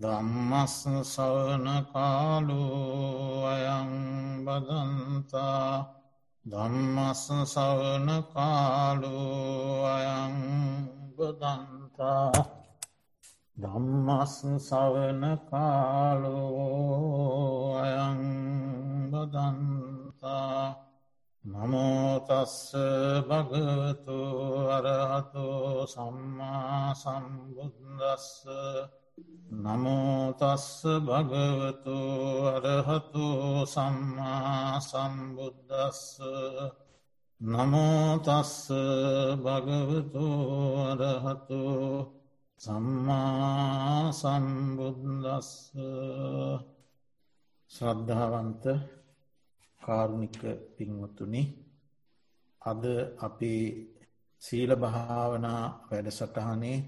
දම්මස් සවන කාලු අයං බදන්තා. දම්මස් සවන කාලු අයං බදන්තා. දම්මස් සවන කාලෝ අයං බදන්තා. නමෝතස්ස භගවතු අරහතු සම්මා සම්බුද්දස්ස. නමෝතස්ස භගවතු අරහතු සම්මා සම්බුද්දස්ස. නමෝතස්ස භගවතු අරහතු සම්මා සම්බුද්දස්ස. ශ්‍රද්ධාවන්ත කාරුණික පින්වතුනි අද අපි සීල භාවනා වැඩසටහනේ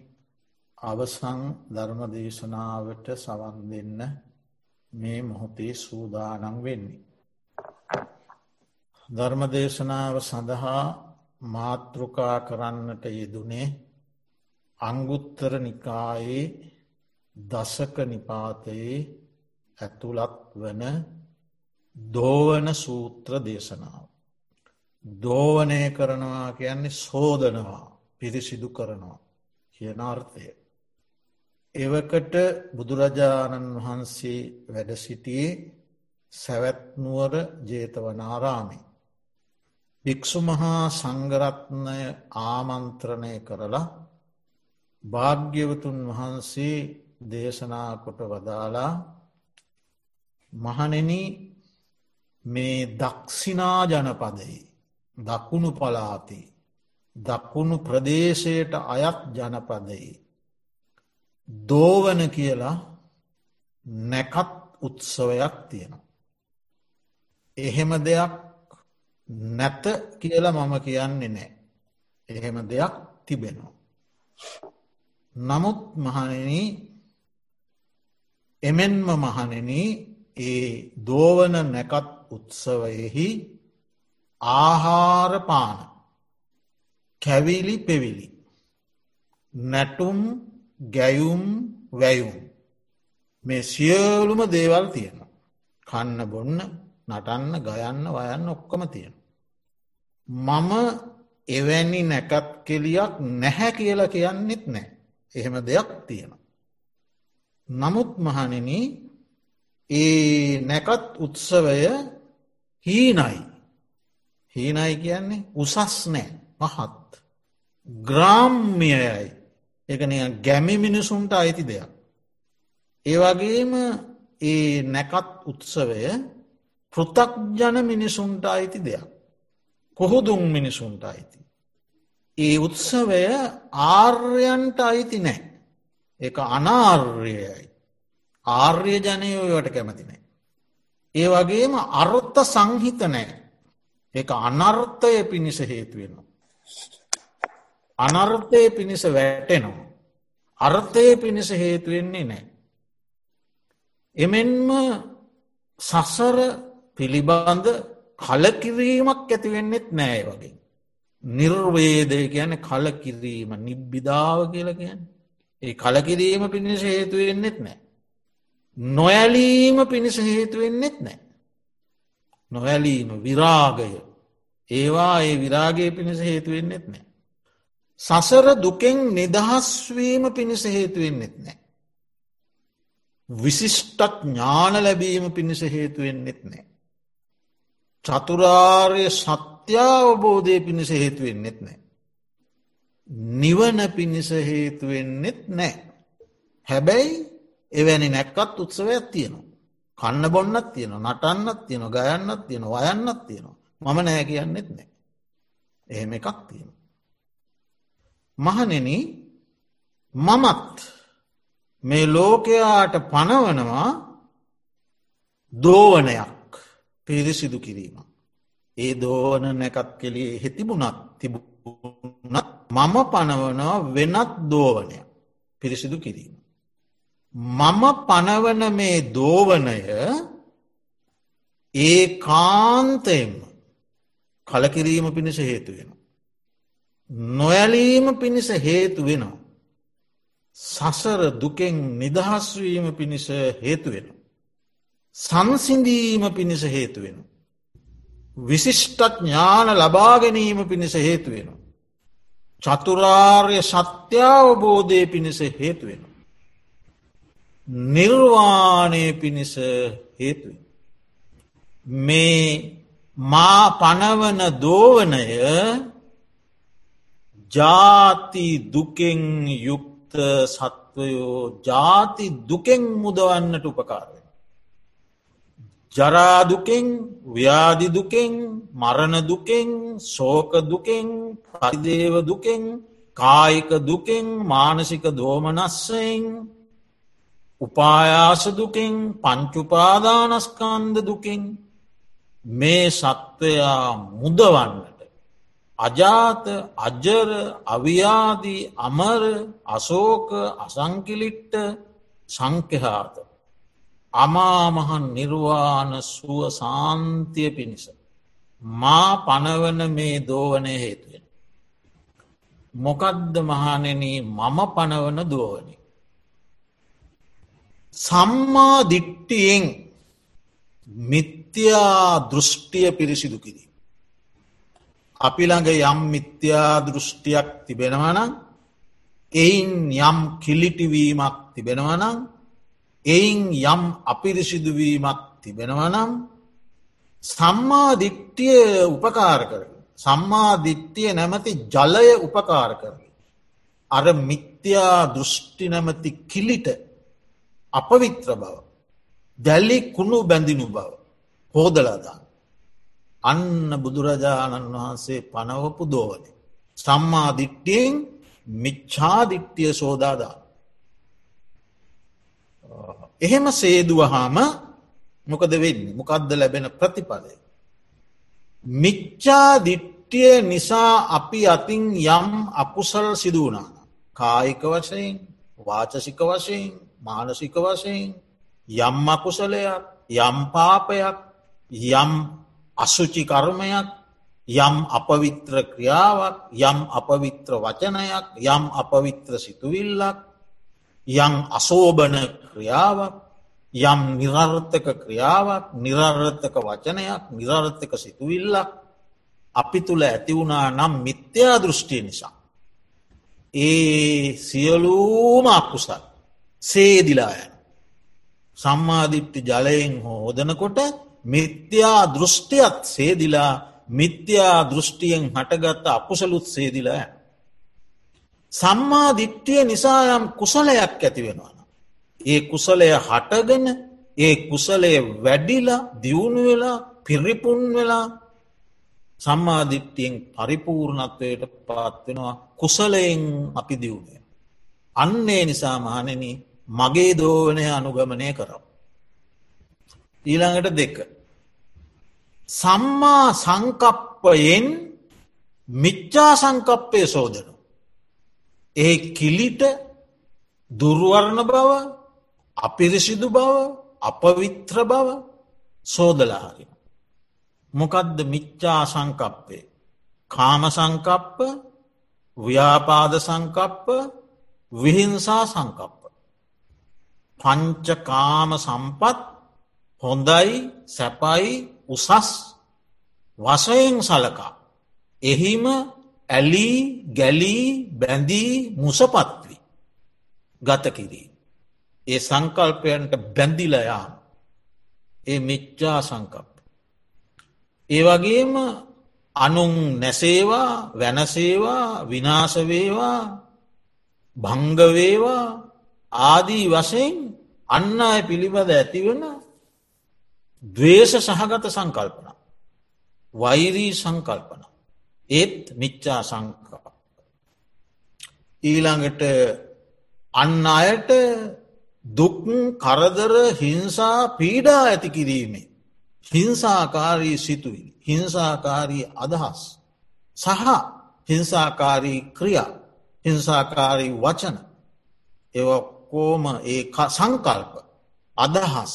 අවසං ධර්මදේශනාවට සවන් දෙන්න මේ මොහොතේ සූදානන් වෙන්නේ. ධර්මදේශනාව සඳහා මාතෘකා කරන්නට යෙදුනේ අංගුත්තර නිකායේ දසක නිපාතයේ ඇතුළත් වන දෝවන සූත්‍ර දේශනාව. දෝවනය කරනවා කියන්නේ සෝදනවා පිරිසිදු කරනවා කියන අර්ථය. එවකට බුදුරජාණන් වහන්සේ වැඩ සිටියේ සැවැත්නුවර ජේතවනාරාමි. භික්‍ෂු මහා සංගරත්නය ආමන්ත්‍රණය කරලා භාග්‍යවතුන් වහන්සේ දේශනා කොට වදාලා මහනෙන මේ දක්ෂිනා ජනපදයි දකුණු පලාති දකුණු ප්‍රදේශයට අයත් ජනපදයි දෝවන කියලා නැකත් උත්සවයක් තියෙනවා. එහෙම දෙයක් නැත කියලා මම කියන්නේ නෑ. එහෙම දෙයක් තිබෙනවා. නමුත් මහනෙන එමෙන්ම මහනෙන ඒ දෝවන නැකත් උත්සවයෙහි ආහාරපාන කැවිලි පෙවිලි නැටුම් ගැයුම් වැයුම් මේ සියලුම දේවල් තියෙනවා. කන්න බොන්න නටන්න ගයන්න වයන්න ඔක්කොම තියෙන. මම එවැනි නැකත් කෙලියක් නැහැ කියලා කියන්නෙත් නෑ. එහෙම දෙයක් තියෙන. නමුත් මහනෙන ඒ නැකත් උත්සවය හීනයි. හීනයි කියන්නේ උසස් නෑ පහත්. ග්‍රාම්මියයයි එකනය ගැමි මිනිසුන්ට අයිති දෙයක්. ඒවගේම ඒ නැකත් උත්සවය පෘතක්ජන මිනිසුන්ට අයිති දෙයක්. කොහොදුන් මිනිසුන්ට අයිති. ඒ උත්සවය ආර්යන්ට අයිති නෑ. එක අනාර්යයයි. ආර්ය ජනයෝවට කැමතිනෑ. ඒ වගේම අර්ථ සංහිත නෑ. එක අනර්ථය පිණිස හේතුවෙනවා. අනර්ථය පිණිස වැටෙනවා. අර්ථය පිණිස හේතුවෙන්නේ නෑ. එමෙන්ම සසර පිළිබඳ කලකිරීමක් ඇතිවෙන්නෙත් නෑ වගේ. නිර්වේදය කියන කලකිරීම නිබ්බිධාව කියල කියන්න. ඒ කලකිරීම පිණිස හේතුවෙන්නෙත් නෑ. නොඇලීම පිණිස හේතුවෙන්නෙත් නෑ. නොවැලීම විරාගය ඒවා ඒ විරාගය පිණිස හේතුවෙන්නෙත් නෑ. සසර දුකෙන් නිදහස්වීම පිණිස හේතුවෙන්නෙත් නෑ. විශිෂ්ටක් ඥාන ලැබීම පිණිස හේතුවෙන්නෙත් නෑ. චතුරාර්ය සත්‍යාවබෝධය පිණිස හේතුවෙන්නෙත් නෑ. නිවන පිණිස හේතුවෙන්නෙත් නෑ. හැබැයි එවැනි නැක්කත් උත්සවයක් තියෙනවා. කන්න බොන්නත් තියෙන නටන්නත් තියෙන ගයන්නත් තියෙන වයන්නත් තියෙනවා. මම නෑ කියන්නෙත් නෑ. එහෙම එකක් තියෙනවා. මහනෙන මමත් මේ ලෝකයාට පනවනවා දෝවනයක් පිරිසිදු කිරීම. ඒ දෝවන නැකත් කෙළේ හෙතිබුණත් තිබුණත් මම පනවනවා වෙනත් දෝවනයක් පිරිසිදු කිරීම. මම පනවන මේ දෝවනය ඒ කාන්තයෙන්ම කලකිරීම පිණිස හේතුවෙන. නොයලීම පිණිස හේතු වෙනවා. සසර දුකෙන් නිදහස්වීම පිණිස හේතුවෙන. සංසිඳීම පිණිස හේතුවෙන. විශිෂ්ටත් ඥාන ලබාගැනීම පිණිස හේතුවෙන. චතුරාර්ය සත්‍යාවබෝධය පිණිස හේතුවෙන. නිර්වාණය පිණිස හේතුවෙන. මේ මා පනවන දෝවනය ජාති දුකෙන් යුක්ත සත්වයෝ ජාති දුකෙන් මුදවන්නට උපකාරය. ජරාදුකෙන් ව්‍යාධි දුකෙන් මරණ දුකෙන් සෝක දුකෙන් පරිදේව දුකෙන් කායික දුකෙන් මානසික දෝමනස්සයෙන් උපායාස දුකෙන් පංචුපාදානස්කන්ද දුකින් මේ සත්වයා මුදවන්නට අජාත අජර අවියාදී අමර අසෝක අසංකිලිට්ට සංකහාත අමාමහන් නිර්වාණ සුව සාන්තිය පිණිස. මා පනවන මේ දෝවනය හේතුවෙන. මොකදද මහනෙන මම පනවන දෝවනි. සම්මා දිට්ටියෙන් මිත්‍යා දෘෂ්ටිය පිරිසිදු කිරී. අපි ළඟ යම් මිත්‍යා දෘෂ්ටියක් තිබෙනවනම් එයින් යම් කිලිටිවීමක් තිබෙනවනම් එයින් යම් අපිරිසිදුවීමක් තිබෙනවනම් සම්මාධිට්ටිය උපකාර කර. සම්මාධිට්ටිය නැමති ජලය උපකාර කර. අර මිත්‍යා දෘෂ්ටි නැමති කිලිට අපවිත්‍ර බව. දැල්ලි කුණු බැඳිනු බව. හෝදලදා. අන්න බුදුරජාණන් වහන්සේ පනවපු දෝවන. සම්මාධිට්ටියෙන් මිච්ඡාදිට්ටිය සෝදාදා. එහෙම සේදුවහාම මොකද වෙන්න මොකක්ද ලැබෙන ප්‍රතිඵලය. මිච්චා දිට්ටිය නිසා අපි අතින් යම් අකුසල් සිදුවනාන. කායික වශයෙන් වාචසික වශයෙන් මානසික වශයෙන් යම් අකුසලයක් යම් පාපයක් යම් අසුචි කර්මයක් යම් අපවිත්‍ර ක්‍රියාවක් යම් අපවිත්‍ර වචනයක් යම් අපවිත්‍ර සිතුවිල්ලක් යම් අසෝභන ක්‍රියාවක් යම් නිරර්ථක ක්‍රියාවක් නිරර්ථක වචනයක් නිරර්ථක සිතුවිල්ලක් අපි තුළ ඇතිවුණා නම් මිත්‍යා දෘෂ්ටිය නිසා. ඒ සියලූම අකුසල් සේදිලා යන. සම්මාධිට්ටි ජලයෙන් හෝදනකොට මිත්‍යා දෘෂ්ටියත් සේදිලා මිත්‍යා දෘෂ්ටියෙන් හටගත්ත අකුසලුත් සේදිලා යන. සම්මා දිට්ටිය නිසා යම් කුසලයක් ඇති වෙනවාන. ඒ කුසලය හටගෙන ඒ කුසලය වැඩිලා දියුණු වෙලා පිරිපුන් වෙලා සම්මාධිට්ටියෙන් පරිපූර්ණත්වයට පාත්වෙනවා කුසලයෙන් අපි දියුණය. අන්නේ නිසා මහනෙන මගේ දෝවනය අනුගමනය කරව. ඊළඟට දෙක. සම්මා සංකප්පයෙන් මිච්චා සංකප්පය සෝදන. ඒ කිලිට දුර්වර්ණ බව අපිරිසිදු බව අපවිත්‍ර බව සෝදලාහරින. මොකදද මිච්චා සංකප්පේ. කාම සංකප්ප ව්‍යාපාද සංකප්ප විහිංසා සංකප්ප. පංචකාම සම්පත් හොඳයි සැපයි උසස් වසයෙන් සලකා. එහිම ඇලී ගැලී බැඳී මුසපත්වී ගත කිරී. ඒ සංකල්පයන්ට බැඳිලයා ඒ මිච්චා සංකප්ප. ඒ වගේම අනුන් නැසේවා වැනසේවා විනාසවේවා භංගවේවා ආදී වශයෙන් අන්න අය පිළිබඳ ඇතිවන දවේශ සහගත සංකල්පන වෛරී සංකල්පන ඒත් මිච්චා සංකා ඊළඟට අන්න අයට දුක් කරදර හිංසා පීඩා ඇති කිරීමේ. හිංසාකාරී සිතුවිලි හිංසාකාරී අදහස්. සහ හිංසාකාරී ක්‍රියා හිංසාකාරී වචන එවකෝම ඒ සංකල්ප අදහස්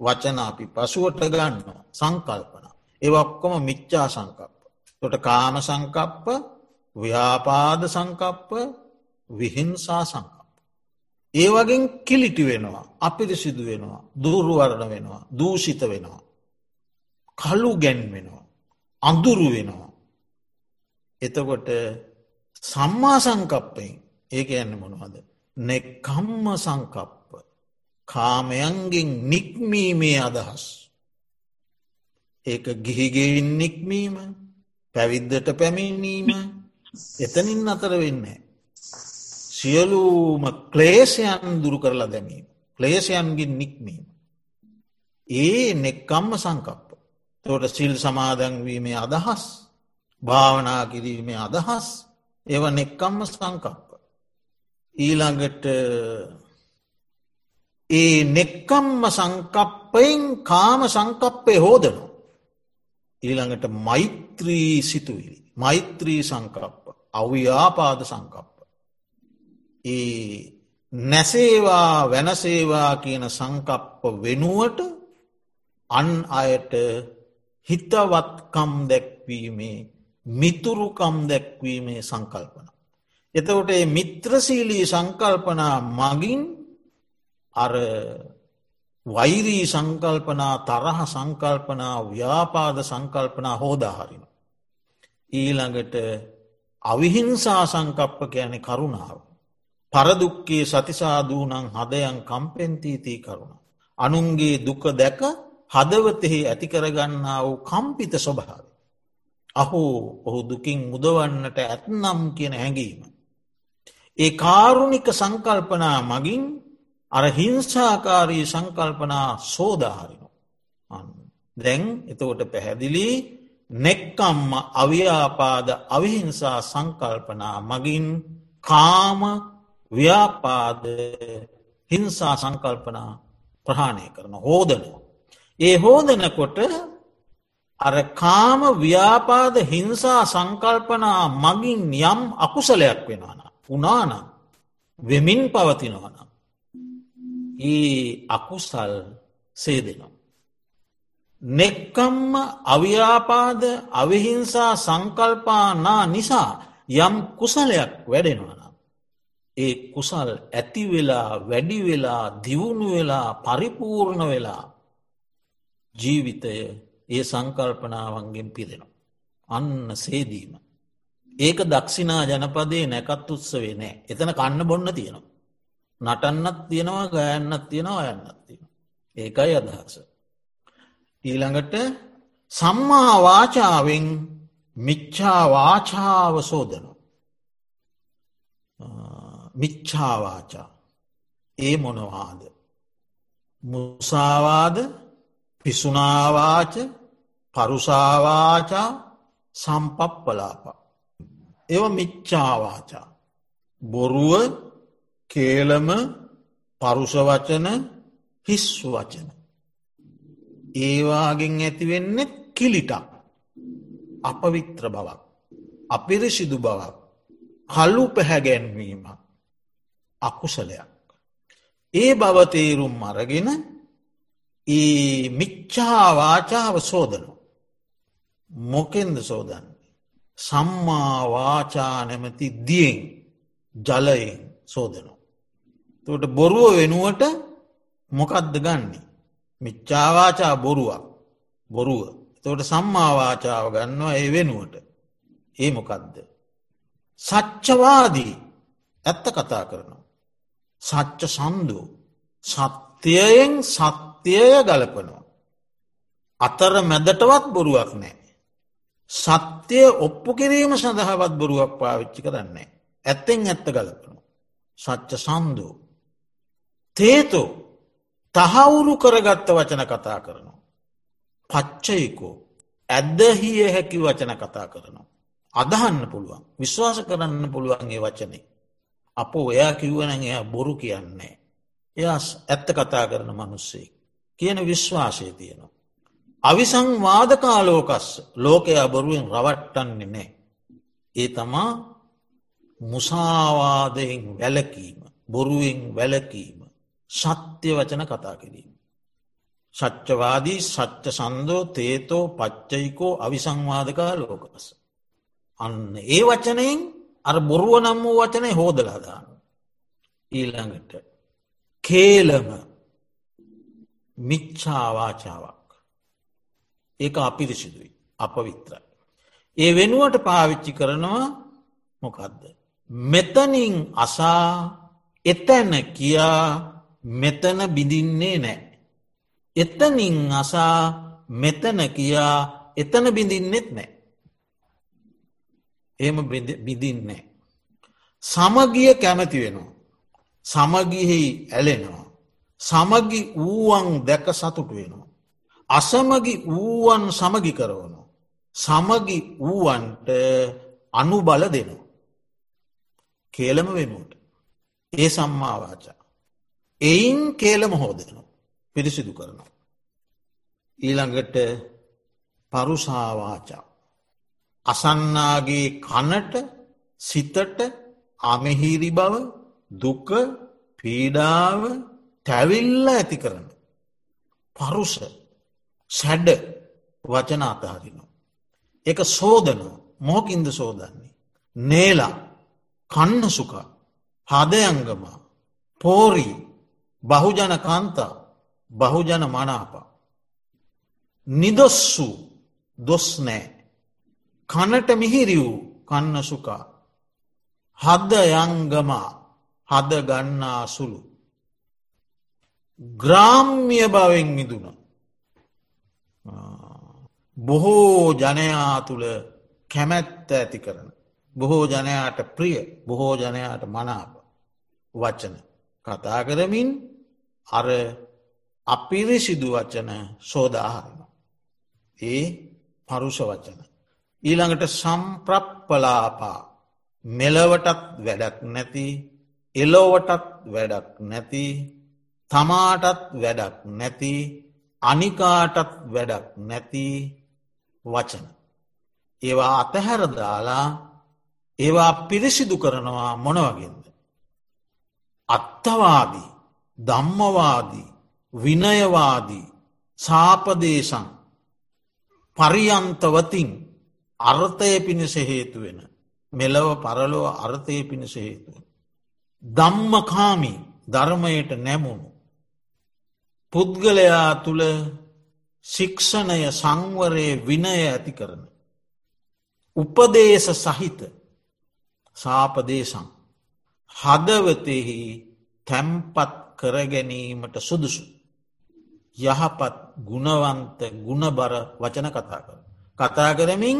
වචන අපි පසුවට ගන්න සංකල්පන එවක්කොම මිච්චා සංකප්ප. තොට කාම සංකප්ප ව්‍යාපාද සංකප්ප විහිංසා සංකප්ප. ඒ වගෙන් කිලිටි වෙනවා අපිරිසිදු වෙනවා දූරුවරණ වෙනවා දූෂිත වෙනවා. කල්ලු ගැන් වෙනවා. අඳුරු වෙනවා. එතකොට සම්මා සංකප්පයෙන් ඒක යන්න මොනවද. නෙක්කම්ම සංකප්ප කාමයන්ගෙන් නික්මීමේ අදහස්. ඒක ගිහිගෙවින් නික්මීම පැවිද්දට පැමිණීම එතනින් අතර වෙන්නේ. සියලූම ක්ලේෂයන් දුරු කරලා දැමීම. ක්ලේෂයන්ගින් නික්මීම. ඒ නෙක්කම්ම සංකප්ප. තොට සිල් සමාදැන්වීමේ අදහස් භාවනා කිරීමේ අදහස් ඒව නෙක්කම්ම සංකප්ප. ඊළඟට ඒ නෙක්කම්ම සංකප්පයෙන් කාම සංකප්පය හෝදනු. ඊළඟට මෛත්‍රී සිතුවිලි මෛත්‍රී සංකප්ප අව්‍යාපාද සංකප්ප. ඒ නැසේවා වෙනසේවා කියන සංකප්ප වෙනුවට අන් අයට හිතවත්කම් දැක්වීමේ මිතුරුකම් දැක්වීමේ සංකල්පන. එතකොට මිත්‍රසීලී සංකල්පනා මගින් අර වෛරී සංකල්පනා තරහ සංකල්පනා ව්‍යාපාද සංකල්පනා හෝදාහරින. ඊළඟට අවිහිංසා සංකප්ප කියන කරුණාව. පරදුක්කේ සතිසාදූනං හදයන් කම්පෙන්තීතී කරුණ. අනුන්ගේ දුක දැක හදවතෙහි ඇතිකරගන්නා වූ කම්පිත ස්වභාව. අහෝ ඔහු දුකින් මුදවන්නට ඇත්නම් කියන හැඟීම. ඒ කාරුණික සංකල්පනා මගින් අර හිංසාකාරී සංකල්පනා සෝදාහරිනු. දැන් එතකොට පැහැදිලි නෙක්කම්ම අව්‍යාපාද අවිහිංසා සංකල්පනා මගින් කාම ව්‍යාපාද හිංසා සංකල්පනා ප්‍රහාණය කරන හෝදනවා. ඒ හෝදනකොට අර කාම ව්‍යාපාද හිංසා සංකල්පනා මගින් යම් අකුසලයක් වෙනවන. උනානම් වෙමින් පවතිනවනම්. ඒ අකුසල් සේදෙනවා. නෙක්කම්ම අව්‍යාපාද අවිහිංසා සංකල්පානා නිසා යම් කුසලයක් වැඩෙනවන. ඒ කුසල් ඇතිවෙලා වැඩිවෙලා දියුණු වෙලා පරිපූර්ණ වෙලා ජීවිතය ඒ සංකල්පනාවන්ගෙන් පිදෙනවා. අන්න සේදීම. ඒක දක්ෂිනා ජනපදේ නැකත් උත්සවේ නෑ එතන කන්න බොන්න තියෙනවා. නටන්නත් තියෙනවා ගයන්නත් තියෙනවා යන්නත් තියෙන. ඒකයි අදහස. ඊළඟට සම්මාවාචාවෙන් මිච්චාවාචාව සෝදනු. මිච්චාවාචා ඒ මොනවාද. මුසාවාද පිසුනාවාච පරුසාවාචා සම්පප්පලාපා. එව මිච්චාවාචා. බොරුව කේලම පරුෂවචන හිස් වචන. ඒවාගෙන් ඇතිවෙන්නෙත් කිලිටක් අපවිත්‍ර බවක් අපිරිසිදු බවක් කල්ලු පැහැගැන්වීමක් අකුසලයක්. ඒ බවතේරුම් අරගෙන ඒ මිච්චාවාචාව සෝදනු. මොකෙන්ද සෝදන්න. සම්මාවාචා නැමති දියෙන් ජලයෙන් සෝදනු. තට බොරුව වෙනුවට මොකක්ද ගන්නේ. මිච්චාවාචා බොරුවක් බොරුව. තෝට සම්මාවාචාව ගන්නවා ඒ වෙනුවට. ඒ මොකක්ද. සච්චවාදී ඇත්ත කතා කරනවා. සච්ච සන්දු සත්‍යයෙන් සත්‍යය ගලපනවා. අතර මැදටවත් බොරුවක් නෑ. සත්‍යය ඔප්පු කිරීම සඳහවත් බොරුවක් පාවිච්චි කරන්නේ. ඇත්තෙන් ඇත්ත ගලපනවා. සච්ච සන්දූ. තේතෝ තහවුරු කරගත්ත වචන කතා කරනවා. පච්චයිකෝ ඇදහිය හැකි වචන කතා කරනවා. අදහන්න පුළුවන් විශ්වාස කරන්න පුළුවන්ගේ වචනේ. අපෝ එයා කිව්වන එයා බොරු කියන්නේ. එයා ඇත්ත කතා කරන මනුස්සේ. කියන විශ්වාසය තියෙනවා. අවිසංවාදකාලෝකස් ලෝකයා බොරුවෙන් රවට්ටන්නේ නෑ. ඒ තමා මුසාවාදයෙන් වැලකීම බොරුවෙන් වැලකීම සත්‍ය වචන කතා කිරීම. සච්චවාදී සච්ච සන්දෝ තේතෝ පච්චයිකෝ අවිසංවාදකා ලෝකස. අන්න ඒ වචනයෙන් අර බොරුව නම් වූ වචනය හෝදලාදාන. ඊළඟට කේලම මිච්චාවාචාවක් ඒක අපිරිසිදුයි අප විත්‍රයි. ඒ වෙනුවට පාවිච්චි කරනවා මොකක්ද. මෙතනින් අසා එතැන කියා මෙතන බිඳින්නේ නෑ. එතනින් අසා මෙතන කියා එතන බිඳින්නෙත් නෑ. එහෙම බිඳින්නේ. සමගිය කැමති වෙනවා. සමගිහි ඇලෙනවා. සමගි වූවන් දැක සතුට වෙනවා. අසමගි වූවන් සමගි කරවනවා. සමගි වූවන්ට අනුබල දෙනවා. කේලම වෙනුවට. ඒ සම්මාවාචා. එයින් කේලම හෝදනවා. පිරිසිදු කරනවා. ඊළඟට පරුසාවාචා. අසන්නාගේ කනට සිතට අමහිරි බව දුක පීඩාව තැවිල්ල ඇති කරන. පරුස සැඩ වචන අතහරිනවා. එක සෝදනවා මෝකින්ද සෝදන්නේ. නේලා කන්න සුකා හදයංගම පෝරී බහුජන කාන්තා බහුජන මනාපා. නිදොස්සු දොස් නෑ. කනට මිහිරි වූ කන්න සුකා. හද යංගමා හද ගන්නා සුළු. ග්‍රාම්්‍ය භවෙන් මිදුන. බොහෝ ජනයා තුළ කැමැත්ත ඇති කරන. බොහෝ ජනයාට ප්‍රිය බොහෝ ජනයාට මනාප වචන කතා කරමින් අර අපිරිසිදු වචන සෝදාහරම. ඒ පරුෂ වචන. ඊළඟට සම්ප්‍රප්පලාපා මෙලවටත් වැඩක් නැති එලෝවටත් වැඩක් නැති තමාටත් වැඩක් නැති අනිකාටත් වැඩක් නැති වචන. ඒවා අතහැරදාලා ඒවා පිරිසිදු කරනවා මොන වගේද. අත්තවාදී දම්මවාදී විනයවාදී සාපදේශන් පරියන්තවතින් අර්ථය පිණිස හේතුවෙන මෙලව පරලොව අර්ථය පිණිස හේතුවෙන. දම්මකාමි ධර්මයට නැමුණු. පුද්ගලයා තුළ ශික්ෂණය සංවරය විනය ඇති කරන. උපදේශ සහිත සාපදේශම් හදවතෙහි තැම්පත් කරගැනීමට සුදුසු. යහපත් ගුණවන්ත ගුණබර වචන කතා කර. කතා කරමින්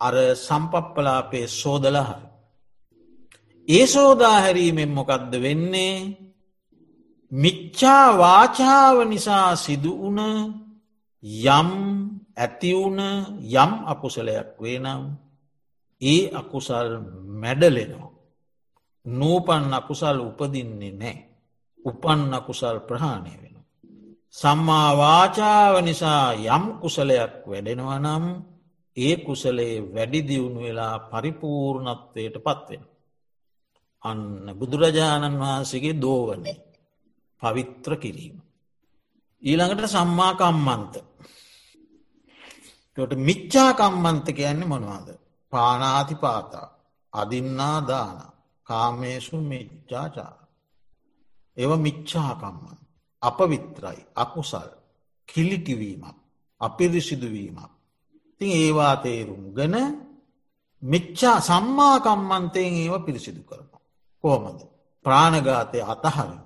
අර සම්පප්පලාපේ සෝදලහරි. ඒ සෝදාහැරීමෙන් මොකක්ද වෙන්නේ මිච්චා වාචාව නිසා සිදුවන යම් ඇතිවුන යම් අකුසලයක් වේ නම් ඒ අකුසල් මැඩලෙනවා. නූපන් අකුසල් උපදින්නේ නෑ. උපන් අකුසල් ප්‍රහාණය වෙන. සම්මා වාචාව නිසා යම් කුසලයක් වැඩෙනවා නම් ඒ කුසලේ වැඩි දියුණු වෙලා පරිපූර්ණත්වයට පත්වෙන. අන්න බුදුරජාණන් වහන්සේගේ දෝවනේ පවිත්‍ර කිරීම. ඊළඟට සම්මාකම්මන්ත. ට මිච්චාකම්මන්ත කියන්නේ මොනවාද. පානාති පාතා අදින්නා දාන කාමේසු මිච්චාචාර. ඒව මිච්චාකම්මන්. අපවිත්‍රයි අකුසල් කිලිටිවීමක් අපිරිසිදුවීමක්. තින් ඒවා තේරුම් ගන මිච්චා සම්මාකම්මන්තයෙන් ඒව පිරිසිදු කරන. කෝමද. ප්‍රාණගාතය අතහරින.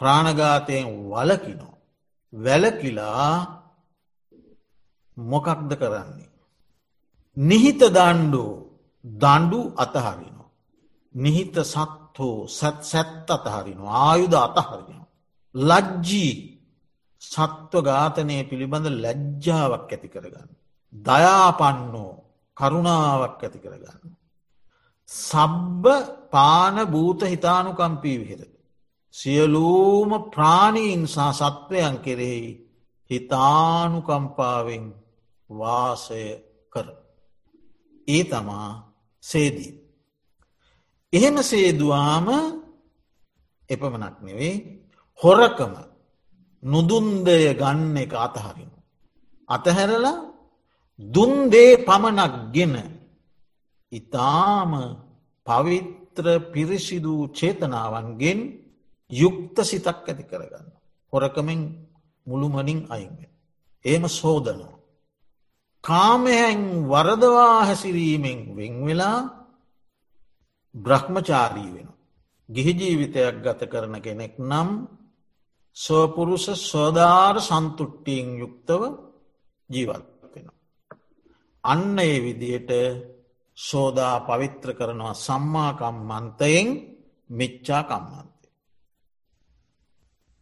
ප්‍රාණගාතයෙන් වලකිනෝ. වැලකිලා මොකක්ද කරන්නේ. නිහිත දණ්ඩු දණ්ඩු අතහරිනවා. නිහිත සත්හෝ සැත් සැත් අතහරිනවා ආයුධ අතහරිනවා. ලජ්ජී සත්ව ඝාතනය පිළිබඳ ලැජ්ජාවක් ඇති කරගන්න. දයාපන්නෝ කරුණාවක් ඇති කරගන්න. සබ්බ පාන භූත හිතානුකම්පී විහෙර. සියලූම ප්‍රාණීන් සා සත්වයන් කෙරෙහි හිතානුකම්පාවෙන් වාසය කර. ඒ තමා සේදී. එහෙම සේදවාම එපමනක් නෙවෙයි හොරකම නුදුන්දය ගන්න එක අතහරිනු. අතහැරලා දුන්දේ පමණක් ගෙන ඉතාම පවිත්‍ර පිරිසිදු චේතනාවන්ගෙන් යුක්ත සිතක් ඇති කරගන්න. හොරකමින් මුළුමනින් අයින්වෙන්. ඒම සෝදනවා. කාමයන් වරදවා හැසිරීමෙන් වෙංවෙලා බ්‍රහ්මචාරී වෙන. ගිහි ජීවිතයක් ගත කරන කෙනෙක් නම් සෝපුරුෂ ස්වධාර සන්තුට්ටියෙන් යුක්තව ජීවත් වෙන. අන්න ඒ විදියට සෝදා පවිත්‍ර කරනවා සම්මාකම්මන්තයෙන් මිච්චාකම්මන්තය.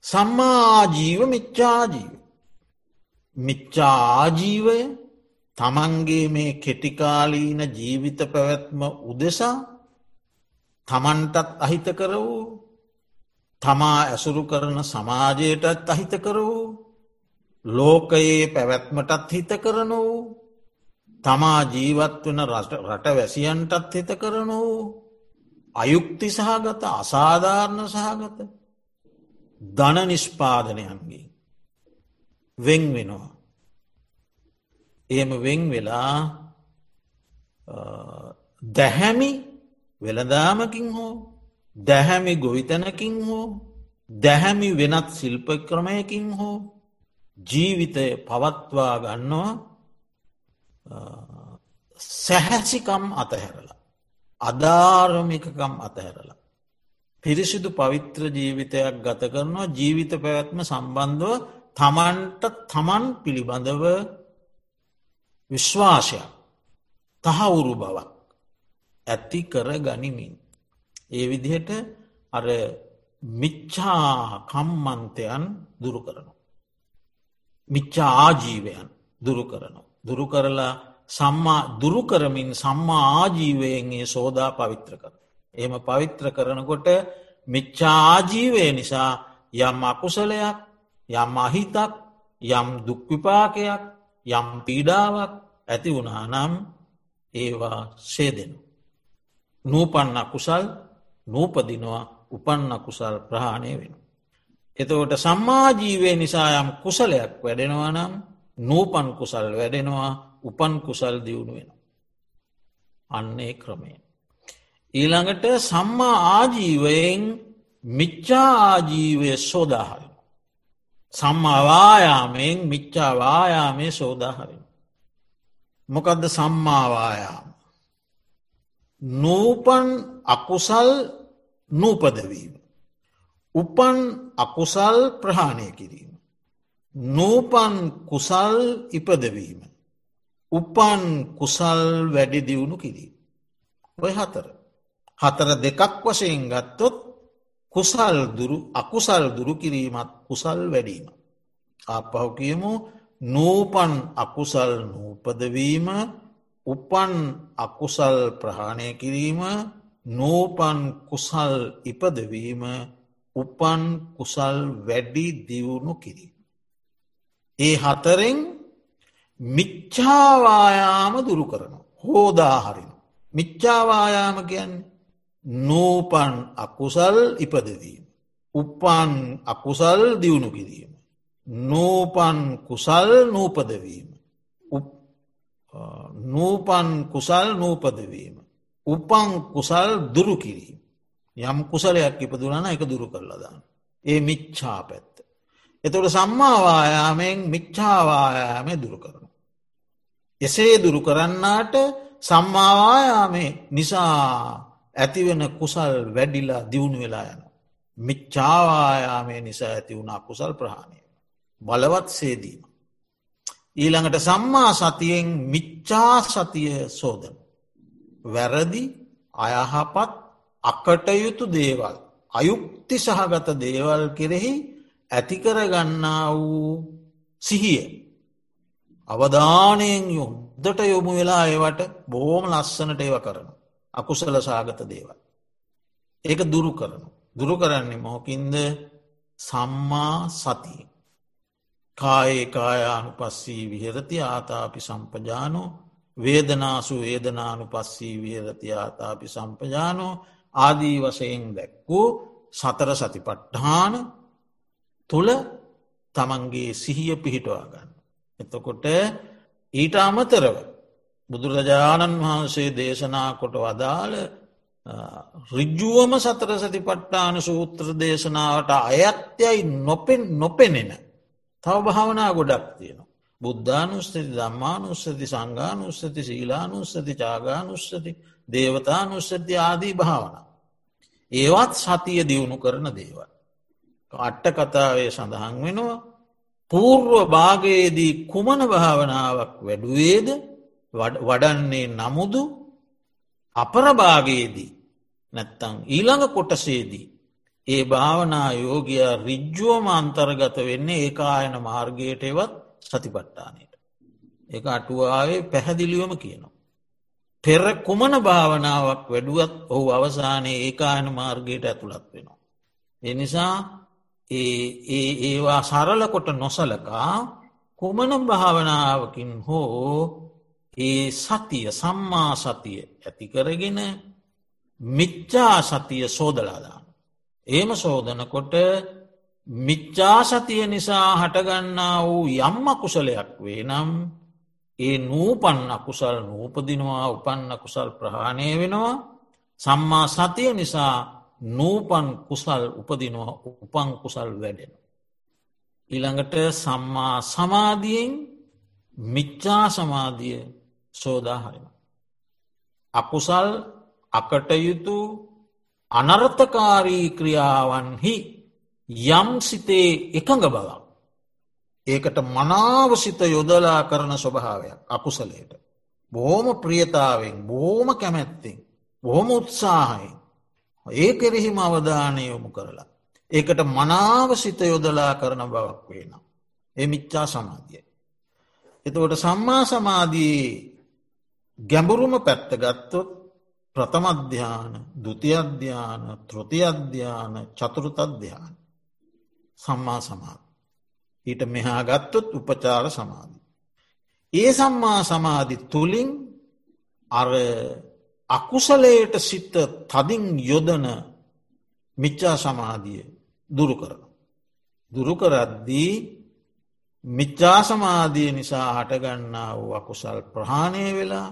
සම්මාජීව මිච්චාජීව. මිච්චාආජීවය තමන්ගේ මේ කෙටිකාලීන ජීවිත පැවැත්ම උදෙසා තමන්ටත් අහිත කර වූ තමා ඇසුරු කරන සමාජයටත් අහිත කර වූ ලෝකයේ පැවැත්මටත් හිත කරන වූ තමා ජීවත් වන රට වැසියන්ටත් හිත කරන වූ අයුක්ති සහගත අසාධාරණ සහගත ධන නිෂ්පාදනයන්ගේ වෙන් වෙනවා. එහෙම වෙන් වෙලා දැහැමි වෙළදාමකින් හෝ දැහැමි ගොවිතැනකින් හෝ දැහැමි වෙනත් ශිල්ප ක්‍රමයකින් හෝ ජීවිතය පවත්වා ගන්නවා සැහැසිකම් අතහැරලා. අධාරමිකකම් අතහැරලා. පිරිසිදු පවිත්‍ර ජීවිතයක් ගත කරනවා ජීවිත පැවැත්ම සම්බන්ධව තමන්ට තමන් පිළිබඳව විශ්වාසයක් තහවුරු බවක් ඇති කර ගනිමින්. ඒ විදිහට අර මිච්චා කම්මන්තයන් දුරු කරනු. මිච්චා ආජීවයන් දුරු කරනු. දුරු කරලා සම්මා දුරු කරමින් සම්මා ආජීවයෙන්ගේ සෝදා පවිත්‍ර කර. එම පවිත්‍ර කරනකොට මිච්චා ආජීවය නිසා යම් අකුසලයක් යම් අහිතක් යම් දුක්විපාකයක් යම් පීඩාවක් ඇති වුණා නම් ඒවා සේදෙනු. නූපන්න කුසල් නූපදිනවා උපන්න කුසල් ප්‍රහාණය වෙන. එතකොට සම්මාජීවය නිසා යම් කුසලයක් වැඩෙනවා නම් නූපන් කුසල් වැඩෙනවා උපන් කුසල් දියුණු වෙන. අන්නේ ක්‍රමය. ඊළඟට සම්මා ආජීවයෙන් මිච්චා ආජීවය සෝදාහරි. සම්මාවායාමයෙන් මිච්චාවායාමය සෝදාහරින්. මොකදද සම්මාවායාම. නූපන් අකුසල් නූපදවීම. උපන් අකුසල් ප්‍රහාණය කිරීම. නූපන් කුසල් ඉපදවීම. උපන් කුසල් වැඩි දියුණු කිරීම. ඔය හතර. හතර දෙකක් වශයෙන් ගත්තොත් කුසල් දුරු අකුසල් දුරු කිරීමත් කුසල් වැඩීම. අපහු කියමු නූපන් අකුසල් නූපදවීම උපන් අකුසල් ප්‍රහාණය කිරීම නූපන් කුසල් ඉපදවීම උපන් කුසල් වැඩි දියුණු කිරීම. ඒ හතරෙන් මිච්චාවායාම දුරු කරන. හෝදාහරින. මිච්චාවායාම කියන්නේ නූපන් අකුසල් ඉපදවීම. උපන් අකුසල් දියුණු කිරීම. නූපන් කුසල් නූපදවීම. නූපන් කුසල් නූපදවීම. උපන් කුසල් දුරු කිරීම. යම් කුසලයක් ඉපදුරන එක දුරු කරලදාන්න. ඒ මිච්චා පැත්ත. එතොට සම්මාවායාමෙන් මිච්චාවායාමය දුරු කරන. එසේ දුරු කරන්නාට සම්මාවායාමේ නිසා ඇතිවෙන කුසල් වැඩිලා දියුණු වෙලා යන. මිච්චාවායාමේ නිසා ඇති වුණා කුසල් ප්‍රහාණය. බලවත් සේදීම. ඊළඟට සම්මා සතියෙන් මිච්චා සතිය සෝදන. වැරදි අයහපත් අකටයුතු දේවල්. අයුක්ති සහගත දේවල් කෙරෙහි ඇතිකරගන්නා වූ සිහිය. අවධානයෙන් යුද්ධට යොමු වෙලා ඒවට බෝම ලස්සනට ඒව කරන. අකුසල සාගත දේවල්. ඒක දුරු කරනු. දුරු කරන්නේ මොහොකින්ද සම්මා සතිය. කායේ කායානු පස්සී විහරති ආතාපි සම්පජානෝ වේදනාසු වේදනානු පස්සී විහරති ආතාපි සම්පජානෝ ආදී වසයෙන් දැක්වූ සතර සතිපට්ඨාන තුළ තමන්ගේ සිහිය පිහිටවා ගන්න. එතකොට ඊට අමතරව බුදුරජාණන් වහන්සේ දේශනා කොට වදාළ රිජ්ජුවම සතර සති පට්ටාන සූත්‍ර දේශනාවට අයත්‍යයි නොපෙන් නොපෙනෙන තව භාවනා ගොඩක් තියෙනවා. බුද්ධානුස්සති දම්මානුස්සති සංගානුස්සති සීලානුස්සති චාගානුස්සති දේවතානුස්සති ආදී භාවන. ඒවත් සතිය දියුණු කරන දේවල්. අට්ට කතාවේ සඳහන් වෙනවා පූර්ව භාගයේදී කුමන භාවනාවක් වැඩුවේද වඩන්නේ නමුදු අපරභාගයේදී නැත්තං ඊළඟ කොටසේදී ඒ භාවනා යෝගයා රිජ්ජුවම අන්තර්ගත වෙන්නේ ඒ ආයන මාර්ගයට එවත් සතිපට්ටානයට. එක අටුවාවේ පැහැදිලියොම කියනවා. පෙර කුමන භාවනාවක් වැඩුවත් ඔහු අවසානයේ ඒකායන මාර්ගයට ඇතුළත් වෙනවා. එනිසා ඒවා සරලකොට නොසලකා කුමන භාවනාවකින් හෝ ඒ සතිය සම්මා සතිය ඇතිකරගෙන මිච්චා සතිය සෝදලාදාන. ඒම සෝදනකොට මිච්චාසතිය නිසා හටගන්නා වූ යම්ම කුසලයක් වේ නම් ඒ නූපන් අකුසල් නූපදිනවා උපන්න කුසල් ප්‍රහාණය වෙනවා සම්මා සතිය නිසා නූපන් කුසල් උපදිනවා උපන් කුසල් වැඩෙන. ඉළඟට සම්මා සමාධියෙන් මිච්චා සමාධිය සෝදාහරෙන. අකුසල් අකටයුතු අනර්ථකාරී ක්‍රියාවන්හි යම් සිතේ එකඟ බවක්. ඒකට මනාවසිත යොදලා කරන ස්වභාවයක් අකුසලයට. බෝම ප්‍රියතාවෙන් බෝම කැමැත්තෙන් බොහොම උත්සාහයෙන් ඒ කෙරෙහිම අවධානය යොමු කරලා. ඒකට මනාවසිත යොදලා කරන බවක් වේනම්. එමිච්චා සමාධිය. එතකොට සම්මා සමාධී ගැඹුරුම පැත්ත ගත්තොත් ප්‍රථමධ්‍යාන දුතියධ්‍යාන තෘතියධ්‍යාන චතුරුතධ්‍යාන සම්මා සමාධ. ඊට මෙහා ගත්තොත් උපචාර සමාධි. ඒ සම්මා සමාධි තුළින් අර අකුසලයට සිත්ත තදින් යොදන මිච්චා සමාධිය දුරු කරන. දුරුකරද්දී මිච්චා සමාධිය නිසා හටගන්නා වූ අකුසල් ප්‍රහාණය වෙලා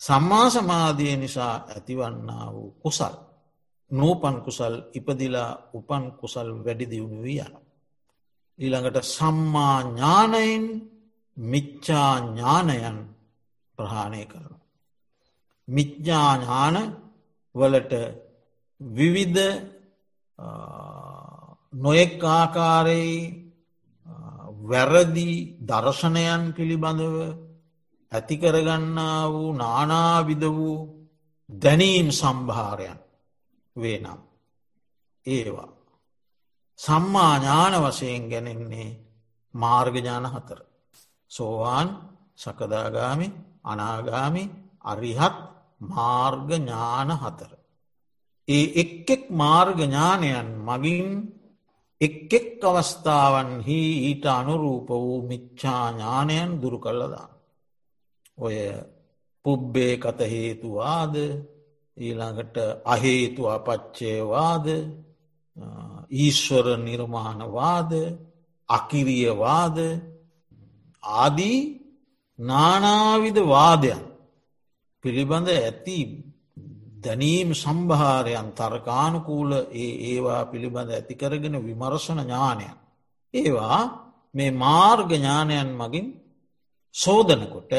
සම්මා සමාධිය නිසා ඇතිවන්නා වූ කුසල්. නූපන් කුසල් ඉපදිලා උපන් කුසල් වැඩි දියුණු වී යන. ඊළඟට සම්මා ඥානයෙන් මිච්චා ඥානයන් ප්‍රහාණය කරන. මිච්ඥාඥාන වලට විවිධ නොයෙක් ආකාරයේ වැරදි දර්ශනයන් පිළිබඳව ඇතිකරගන්නා වූ නානාවිද වූ දැනීම් සම්භාරයන් වේ නම්. ඒවා. සම්මා ඥාන වශයෙන් ගැනෙන්නේ මාර්ගජාන හතර. සෝවාන් සකදාගාමි අනාගාමි අරිහත් මාර්ග ඥාන හතර. ඒ එක් එක් මාර්ග ඥානයන් මගින් එක් එක් අවස්ථාවන්හි ඊට අනුරූප වූ මිච්චා ඥානයන් දුරු කල්ලදා. ඔය පුබ්බේ කත හේතුවාද ඊළඟට අහේතු අපච්චයවාද ඊශ්වර නිර්මාණවාද අකිරියවාද ආදී නානාවිද වාදයන් පිළිබඳ ඇති දැනීම් සම්භාරයන් තර්කානුකූල ඒ ඒවා පිළිබඳ ඇතිකරගෙන විමර්ශන ඥානයන්. ඒවා මේ මාර්ග ඥානයන් මගින් සෝදනකොට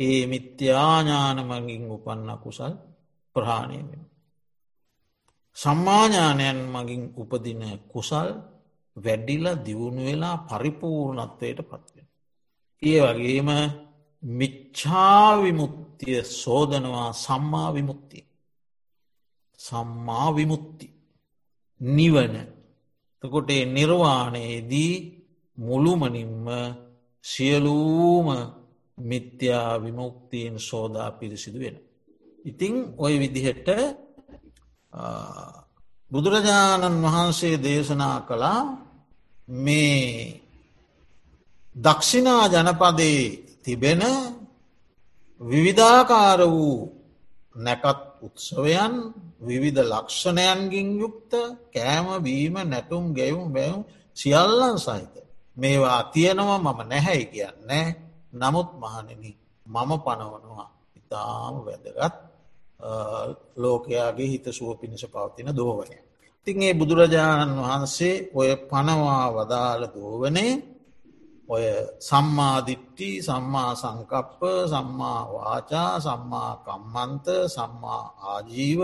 ඒ මිත්‍යාඥාන මගින් උපන්න කුසල් ප්‍රහාණය වෙන. සම්මාඥානයන් මගින් උපදින කුසල් වැඩිල දියුණු වෙලා පරිපූර්ණත්වයට පත්වෙන. ඒ වගේම මිච්චාවිමුත්තිය සෝදනවා සම්මා විමුත්තිය. සම්මා විමුත්ති. නිවන. තකොට නිර්වාණයේදී මුළුමනින්ම සියලූම මිත්‍යා විමුක්තියෙන් සෝදා පිරිසිදු වෙන. ඉතිං ඔය විදිහට බුදුරජාණන් වහන්සේ දේශනා කළා මේ දක්ෂිනා ජනපදයේ තිබෙන විවිධාකාර වූ නැකත් උත්සවයන් විවිධ ලක්ෂණයන්ගින් යුක්ත කෑම බීම නැටුම් ගෙවුම් බැවුම් සියල්ලන් සහිත. මේවා තියෙනවා මම නැහැයි කියන්නේ නමුත් මහනෙන මම පනවනවා ඉතාම වැදගත් ලෝකයාගේ හිත සුව පිණිස පවතින දෝවනය. තින් ඒ බුදුරජාණන් වහන්සේ ඔය පනවා වදාළ දෝවනේ ඔය සම්මාධිට්ටි සම්මා සංකප්ප සම්මා වාචා සම්මා කම්මන්ත සම්මා ආජීව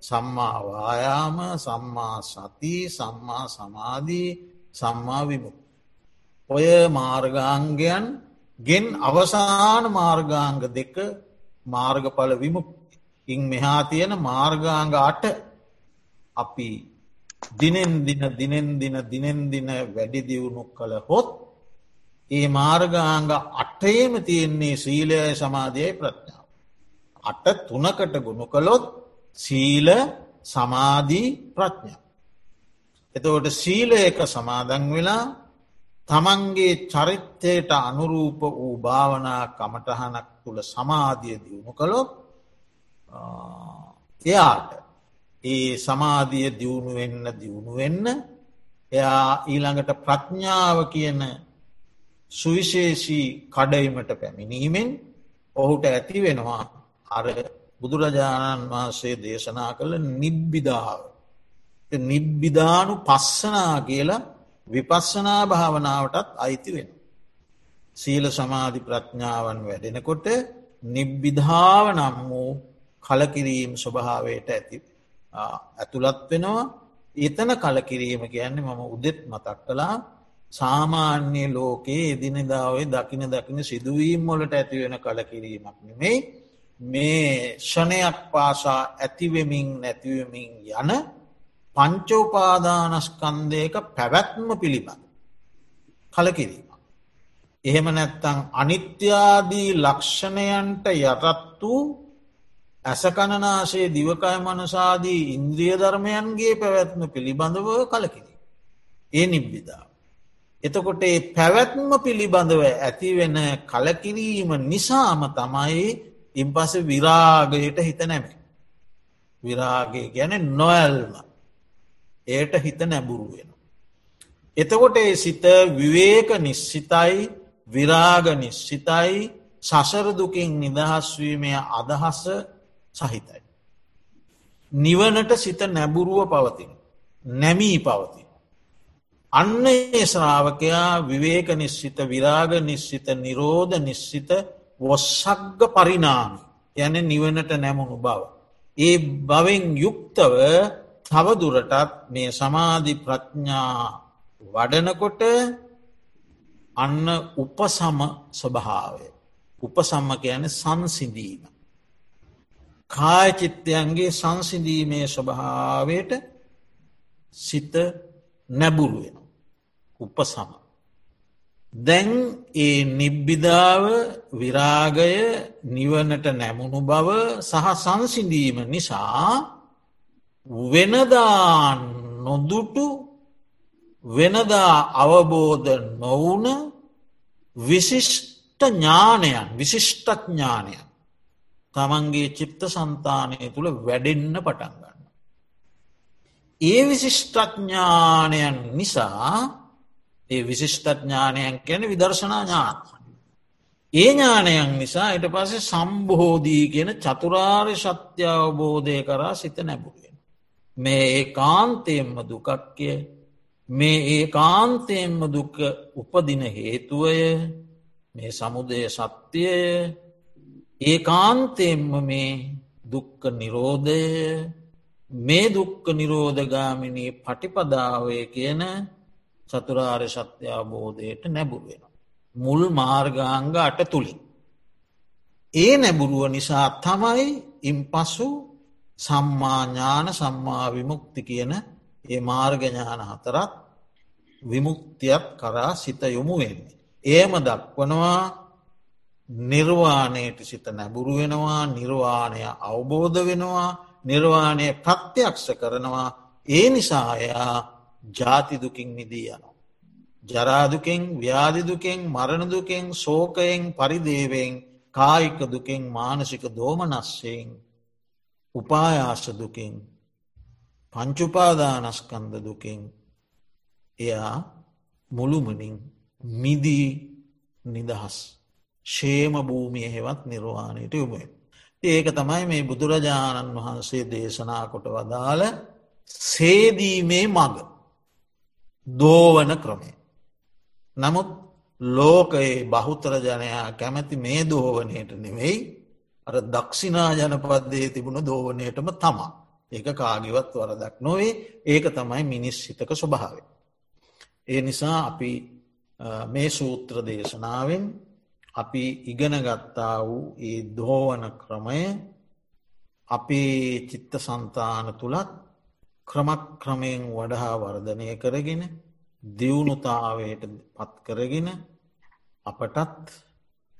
සම්මා වායාම සම්මා සති සම්මා සමාධී සම්මා විමුක්. ඔය මාර්ගාංගයන් ගෙන් අවසාන මාර්ගාංග දෙක මාර්ගඵල විමුක් ඉන් මෙහා තියෙන මාර්ගාංග අට අපි දිනෙන් දින දිනෙන් දින දිනෙන් දින වැඩි දියුණු කළ හොත් ඒ මාර්ගාංග අටේම තියෙන්නේ සීලය සමාධයයි ප්‍රඥාව. අට තුනකට ගුණු කළොත් සීල සමාධී ප්‍රඥා. එතවට සීලයක සමාදන් වෙලා තමන්ගේ චරිත්තයට අනුරූප වූ භාවනා කමටහනක් තුළ සමාධිය දියුණු කළොත් එයාට ඒ සමාධිය දියුණු වෙන්න දියුණු වෙන්න එයා ඊළඟට ප්‍රඥාව කියන සුවිශේෂී කඩයිමට පැමිණීමෙන් ඔහුට ඇති වෙනවා අර බුදුරජාණන් වහන්සේ දේශනා කළ නිබ්බිදාව. නිබ්බිධානු පස්සනා කියලා විපස්සනා භාවනාවටත් අයිති වෙන. සීල සමාධි ප්‍රඥාවන් වැඩෙනකොට නිබ්බිධාව නම් වූ කලකිරීම් ස්වභාවයට ඇති ඇතුළත් වෙනවා එතන කලකිරීම කියන්නේ මම උදෙත් මතක් කලා සාමාන්‍ය ලෝකයේ එදිනෙදාවේ දකින දකින සිදුවීම් මොලට ඇතිවෙන කලකිරීමක් නෙමෙයි මේ ෂණයක් පාසා ඇතිවෙමින් නැතිවමින් යන පංචෝපාදානස්කන්දයක පැවැත්ම පිළිබඳ කලකිරීම. එහෙම නැත්තං අනිත්‍යාදී ලක්ෂණයන්ට යටත් වූ ඇසකණනාසේ දිවකය මනසාදී ඉන්ද්‍රිය ධර්මයන්ගේ පැවැත්ම පිළිබඳව කලකිරී. ඒ නිබ්බිධාව. එතකොට ඒ පැවැත්ම පිළිබඳව ඇතිවෙන කලකිරීම නිසාම තමයි ඉන්පස විරාගයට හිත නැමේ. විරාගය ගැන නොඇල්ම එයට හිත නැබුරු වෙන. එතකොට ඒ සිත විවේක නිශ්සිතයි විරාග නිශ්සිතයි සසරදුකින් නිදහස්වීමය අදහස සහිතයි. නිවනට සිත නැබුරුව පවතින. නැමී පවතින. අන්න ඒ ශ්‍රාවකයා විවේක නිශ්සිත විරාග නිශ්සිත නිරෝධ නිශ්සිත වොස්සක්ග පරිනාමි යන නිවනට නැමුණු බව. ඒ බවෙන් යුක්තව තවදුරටත් මේ සමාධි ප්‍රඥා වඩනකොට අන්න උපසම ස්වභාවය. උපසම්ම කියන සංසිඳීම. කායචිත්තයන්ගේ සංසිඳීමේ ස්වභාවයට සිත නැබුරුවෙන. උපසම. දැන් ඒ නිබ්බිධාව විරාගය නිවනට නැමුණු බව සහ සංසිඳීම නිසා වෙනදා නොදුටු වෙනදා අවබෝධ නොවුන විශිෂ්ට ඥානයන් විශිෂ්ටඥානයන් තමන්ගේ චිත්ත සන්තානය තුළ වැඩෙන්න පටන්ගන්න. ඒ විශිෂ්ටඥානයන් නිසා ඒ විශිෂ්ටඥානයන් කැන විදර්ශනා ඥාන. ඒ ඥානයන් නිසා එට පසේ සම්බෝධී කියන චතුරාර්ය සත්‍ය අවබෝධය කරා සිත නැබුරුවෙන. මේ ඒ කාන්තයෙන්ම දුකක්ය මේ ඒ කාන්තයෙන්ම දුක උපදින හේතුවය මේ සමුදය සත්‍යය ඒ කාන්තයෙන්ම මේ දුක්ක නිරෝධය මේ දුක්ක නිරෝධගාමිනී පටිපදාවය කියන චතුරාර්ය සත්‍ය අවබෝධයට නැබුරුවෙන. මුල් මාර්ගාංග අට තුළින්. ඒ නැබුරුව නිසා තමයි ඉම් පසු සම්මාඥාන සම්මා විමුක්ති කියන ඒ මාර්ගඥාන හතරත් විමුක්තියක් කරා සිත යොමු වෙන්නේ. ඒම දක්වනවා නිර්වාණයට සිත නැබුරු වෙනවා නිර්වාණය අවබෝධ වෙනවා නිර්වාණය ප්‍රත්‍යක්ෂ කරනවා ඒ නිසායා ජාතිදුකින් මිදී යනවා. ජරාදුකෙන් ව්‍යාධිදුකෙන් මරණදුකෙන් සෝකයෙන් පරිදේවෙන් කායික දුකෙන් මානසික දෝමනස්සයෙන් උපායාස දුකින් පංචුපාදානස්කන්ද දුකින් එයා මුළුමනින් මිදී නිදහස් ශේම භූමිය හෙවත් නිර්වාණයට යොමුුවෙන්. ඒක තමයි මේ බුදුරජාණන් වහන්සේ දේශනා කොට වදාළ සේදීමේ මග දෝවන ක්‍රමය. නමුත් ලෝකයේ බහුතර ජනයා කැමැති මේ දෝවනයට නෙවෙයි අර දක්ෂිනා ජනපද්දේ තිබුණ දෝවනයටම තමා. ඒක කාගිවත් වරදක් නොවේ ඒක තමයි මිනිස් හිතක ස්වභාවේ. ඒ නිසා අපි මේ සූත්‍ර දේශනාවෙන් අපි ඉගෙන ගත්තා වූ ඒ දෝවන ක්‍රමය අපේ චිත්ත සන්තාන තුළත් ක්‍රමක් ක්‍රමයෙන් වඩහා වර්ධනය කරගෙන දියුණුතාවයට පත් කරගෙන අපටත්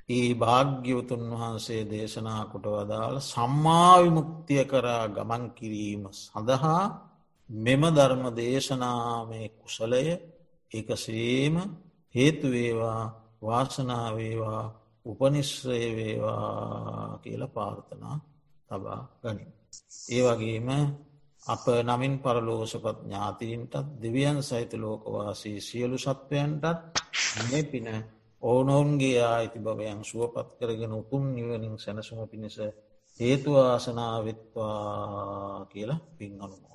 ඒ භාග්‍යවතුන් වහන්සේ දේශනා කොට වදාළ සම්මාවිමුක්තිය කරා ගමන් කිරීම සඳහා මෙම ධර්ම දේශනාමය කුසලය එකසේම හේතුවේවා වාසනාවේවා උපනිශ්‍රය වේවා කියල පාර්ථනා තබා ගනින්. ඒ වගේම අප නමින් පරලෝසපත් ඥාතීන්ටත් දෙවියන් සහිත ලෝකවාසී සියලු සත්වයන්ටත් මේ පින ඕනොවන්ගේ ආයිති භවයන් සුවපත් කරගෙන උතුම් නිවනින් සැනසුම පිණිස හේතුවාසනාවෙත්වා කියලා පින් අනුමෝදන් කරු.